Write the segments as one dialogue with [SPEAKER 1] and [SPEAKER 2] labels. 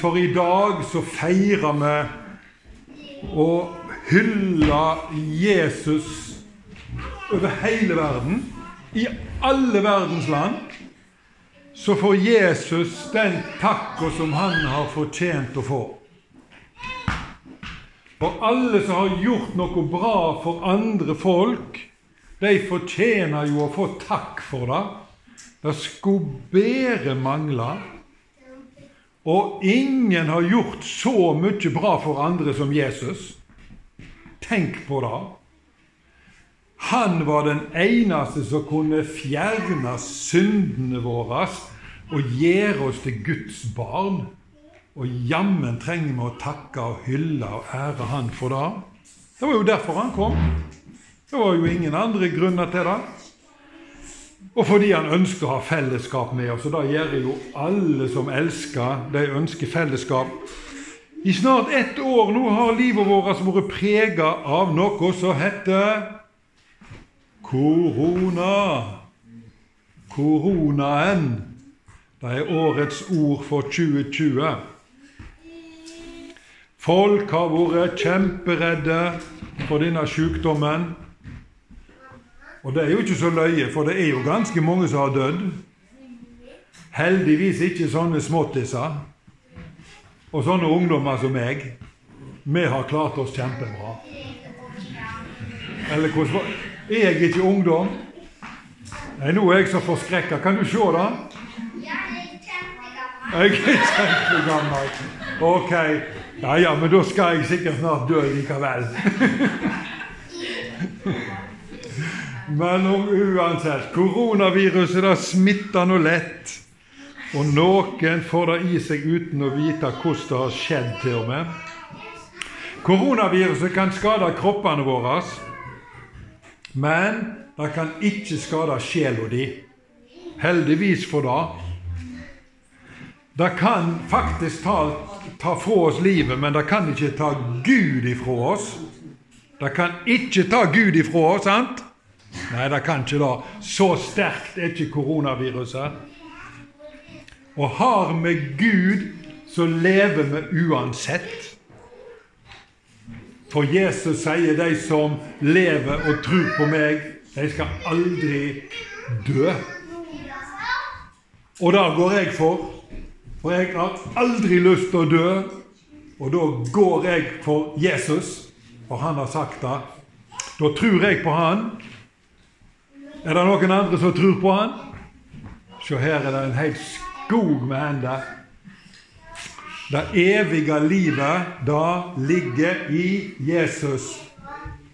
[SPEAKER 1] For i dag så feirer vi og hyller Jesus over hele verden. I alle verdens land. Så får Jesus den takka som han har fortjent å få. For alle som har gjort noe bra for andre folk, de fortjener jo å få takk for det. Det skulle bare mangle. Og ingen har gjort så mye bra for andre som Jesus. Tenk på det. Han var den eneste som kunne fjerne syndene våre og gjøre oss til Guds barn. Og jammen trenger vi å takke og hylle og ære Han for det. Det var jo derfor han kom. Det var jo ingen andre grunner til det. Og fordi han ønsker å ha fellesskap med oss. Og det gjør jo alle som elsker. De ønsker fellesskap. I snart ett år nå har livet vårt vært prega av noe som heter korona. Koronaen. Det er årets ord for 2020. Folk har vært kjemperedde for denne sykdommen. Og det er jo ikke så løye, for det er jo ganske mange som har dødd. Heldigvis ikke sånne småttiser og sånne ungdommer som meg. Vi har klart oss kjempebra. Eller hvordan var Er jeg ikke ungdom? Nei, nå er jeg så forskrekka. Kan du se det? Jeg er kjempegammel. Ok. Ja, ja, men da skal jeg sikkert snart dø likevel. Men om uansett Koronaviruset det smitter nå lett. Og noen får det i seg uten å vite hvordan det har skjedd, til og med. Koronaviruset kan skade kroppene våre, men det kan ikke skade sjela di. Heldigvis for det. Det kan faktisk ta, ta fra oss livet, men det kan ikke ta Gud ifra oss. Det kan ikke ta Gud ifra oss, sant? Nei, det kan ikke det. Så sterkt er ikke koronaviruset. Og har vi Gud, så lever vi uansett. For Jesus sier de som lever og tror på meg, de skal aldri dø. Og det går jeg for. For jeg har aldri lyst til å dø. Og da går jeg for Jesus, for han har sagt det. Da tror jeg på han. Er det noen andre som tror på han? Se, her er det en hel skog med hender. Det evige livet, det ligger i Jesus.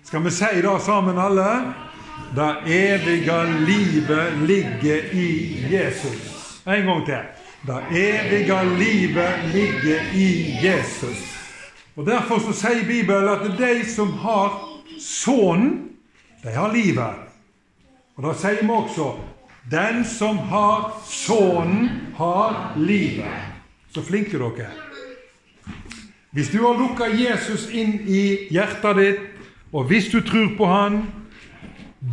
[SPEAKER 1] Skal vi si det sammen, alle? Det evige livet ligger i Jesus. En gang til. Det evige livet ligger i Jesus. Og Derfor så sier Bibelen at de som har Sønnen, de har livet. Og da sier vi også den som har Sønnen, har livet. Så flinke dere er. Hvis du har lukka Jesus inn i hjertet ditt, og hvis du tror på Han,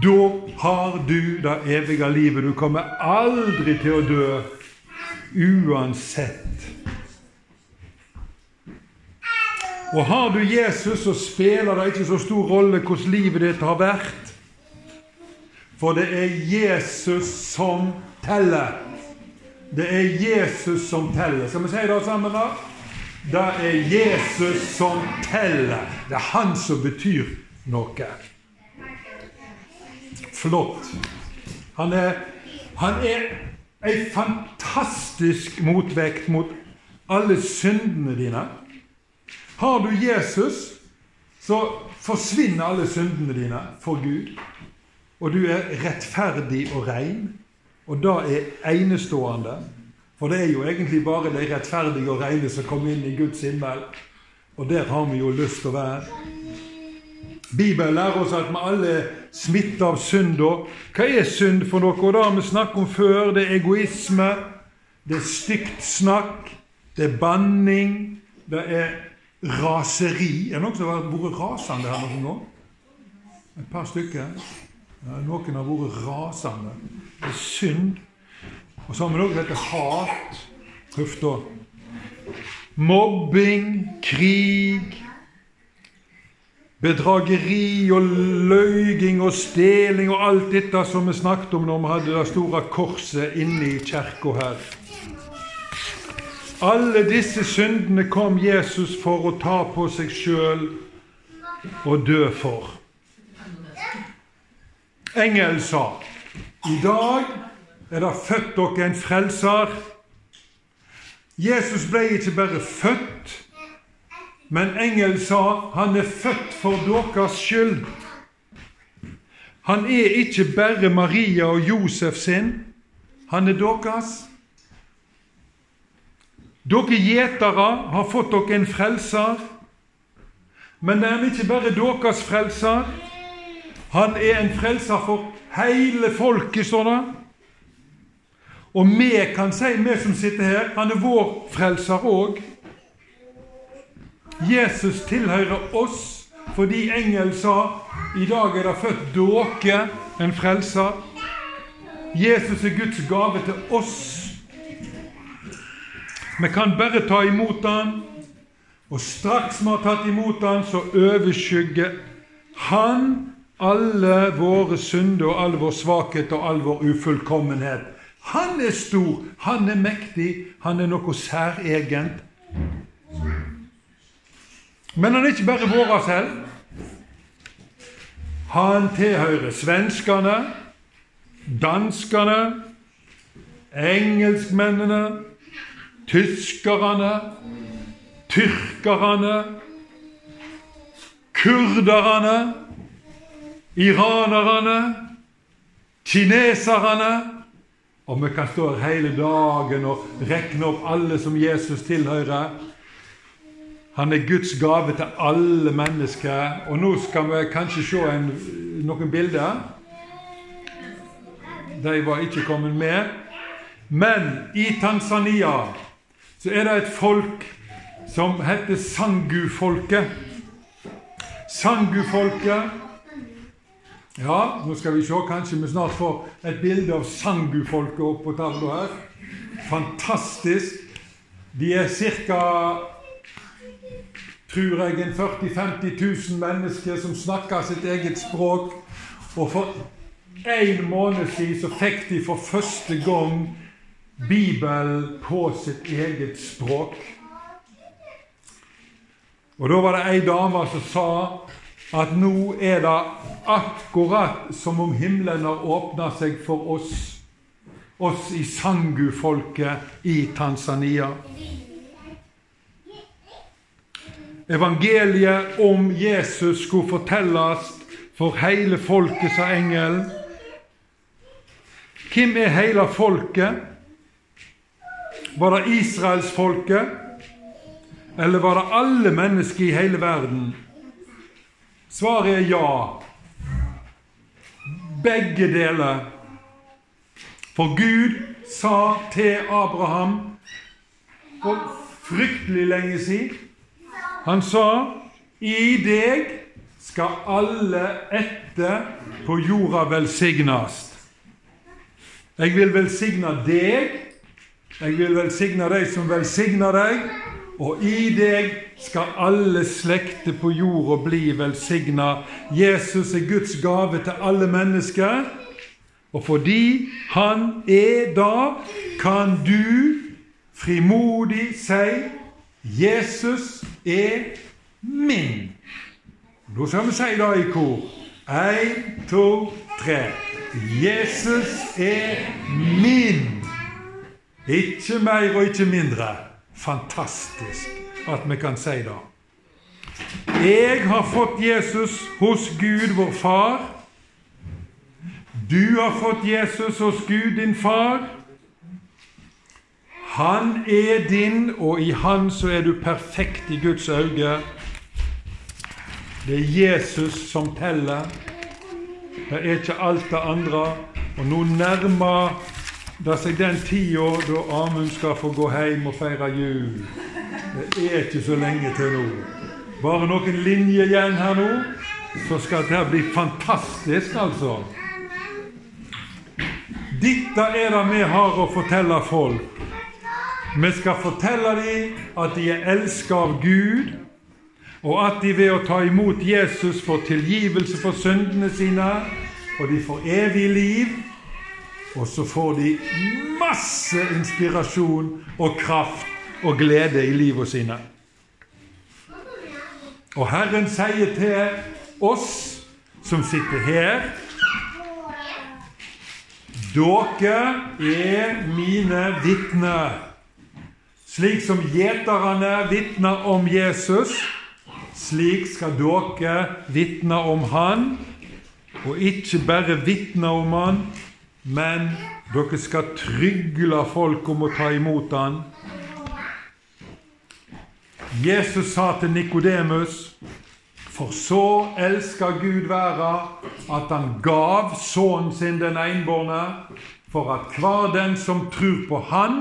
[SPEAKER 1] da har du det evige livet. Du kommer aldri til å dø uansett. Og har du Jesus, så spiller det ikke så stor rolle hvordan livet ditt har vært. For det er Jesus som teller. Det er Jesus som teller. Skal vi si det sammen, da? Det er Jesus som teller. Det er han som betyr noe. Flott. Han er, han er ei fantastisk motvekt mot alle syndene dine. Har du Jesus, så forsvinner alle syndene dine for Gud. Og du er rettferdig og rein. Og det er enestående. For det er jo egentlig bare de rettferdige og reine som kommer inn i Guds himmel. Og der har vi jo lyst til å være. Bibelen lærer oss at vi alle er smitta av synd. Hva er synd for noe? Og det har vi snakket om før. Det er egoisme, det er stygt snakk, det er banning, det er raseri. Er det noen som har vært rasende her noen gang? Et par stykker. Noen har vært rasende. Det er synd. Og så har vi noe som hat. Huff da. mobbing, krig, bedrageri og løyging og steling og alt dette som vi snakket om når vi hadde det store korset inne i kirka her. Alle disse syndene kom Jesus for å ta på seg sjøl og dø for. Engelen sa i dag er det født dere en frelser. Jesus ble ikke bare født, men engelen sa han er født for deres skyld. Han er ikke bare Maria og Josef sin, han er deres. Dere gjetere har fått dere en frelser, men det er ikke bare deres frelser. Han er en frelser for hele folket, står det. Og vi kan si, vi som sitter her, han er vår frelser òg. Jesus tilhører oss fordi engelen sa i dag er det født dere en frelser. Jesus er Guds gave til oss. Vi kan bare ta imot han, og straks vi har tatt imot han, så overskygger han alle våre synder og all vår svakhet og all vår ufullkommenhet. Han er stor, han er mektig, han er noe særegent. Men han er ikke bare vår selv. Han tilhører svenskene, danskene, engelskmennene, tyskerne, tyrkerne, kurderne, iranerne, kineserne og vi kan stå her hele dagen og rekne opp alle som Jesus tilhører. Han er Guds gave til alle mennesker. Og nå skal vi kanskje se en, noen bilder. De var ikke kommet med. Men i Tanzania så er det et folk som heter Sangu-folket. Sangu-folket ja, nå skal vi se. Kanskje vi snart får et bilde av Sangu-folket opp på tavla her. Fantastisk. De er ca. tror jeg en 40 000-50 000 mennesker som snakker sitt eget språk. Og for en måned siden så fikk de for første gang Bibelen på sitt eget språk. Og da var det ei dame som sa at nå er det akkurat som om himmelen har åpna seg for oss, oss i Sangu-folket i Tanzania. Evangeliet om Jesus skulle fortelles for hele folket, sa engelen. Hvem er hele folket? Var det israelsfolket? Eller var det alle mennesker i hele verden? Svaret er ja. Begge deler. For Gud sa til Abraham for fryktelig lenge siden Han sa i deg skal alle etter på jorda velsignes. Jeg vil velsigne deg, jeg vil velsigne deg som velsigner deg, og i deg skal alle slekter på jorda bli velsigna. Jesus er Guds gave til alle mennesker. Og fordi han er da, kan du frimodig si 'Jesus er min'. Nå skal vi si det i kor. Én, to, tre. Jesus er min. Ikke mer og ikke mindre. Fantastisk at vi kan si det. Jeg har fått Jesus hos Gud, vår Far. Du har fått Jesus hos Gud, din far. Han er din, og i Han så er du perfekt i Guds øyne. Det er Jesus som teller. Det er ikke alt det andre. Og nå nærmer det seg den tida da Amund skal få gå hjem og feire jul. Det er ikke så lenge til nå. Bare noen linjer igjen her nå, så skal det bli fantastisk, altså. Dette er det vi har å fortelle folk. Vi skal fortelle dem at de er elsket av Gud, og at de ved å ta imot Jesus får tilgivelse for syndene sine, og de får evig liv. Og så får de masse inspirasjon og kraft og glede i livet sine. Og Herren sier til oss som sitter her Dere er mine vitner. Slik som gjeterne vitner om Jesus, slik skal dere vitne om Han. Og ikke bare vitne om Han, men dere skal trygle folk om å ta imot Han. Jesus sa til Nikodemus for så elska Gud verda at han gav sønnen sin den enbårne, for at hver den som tror på Han,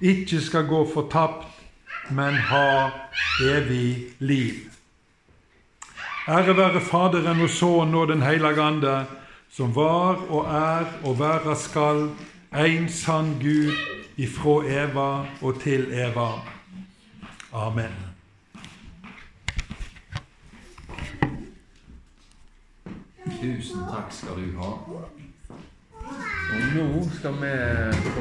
[SPEAKER 1] ikke skal gå fortapt, men ha evig liv. Ære være Faderen og Sønnen og Den hellige ande, som var og er og være skal, en sann Gud ifra Eva og til Eva. Amen.
[SPEAKER 2] Tusen takk skal du ha. Og nå skal vi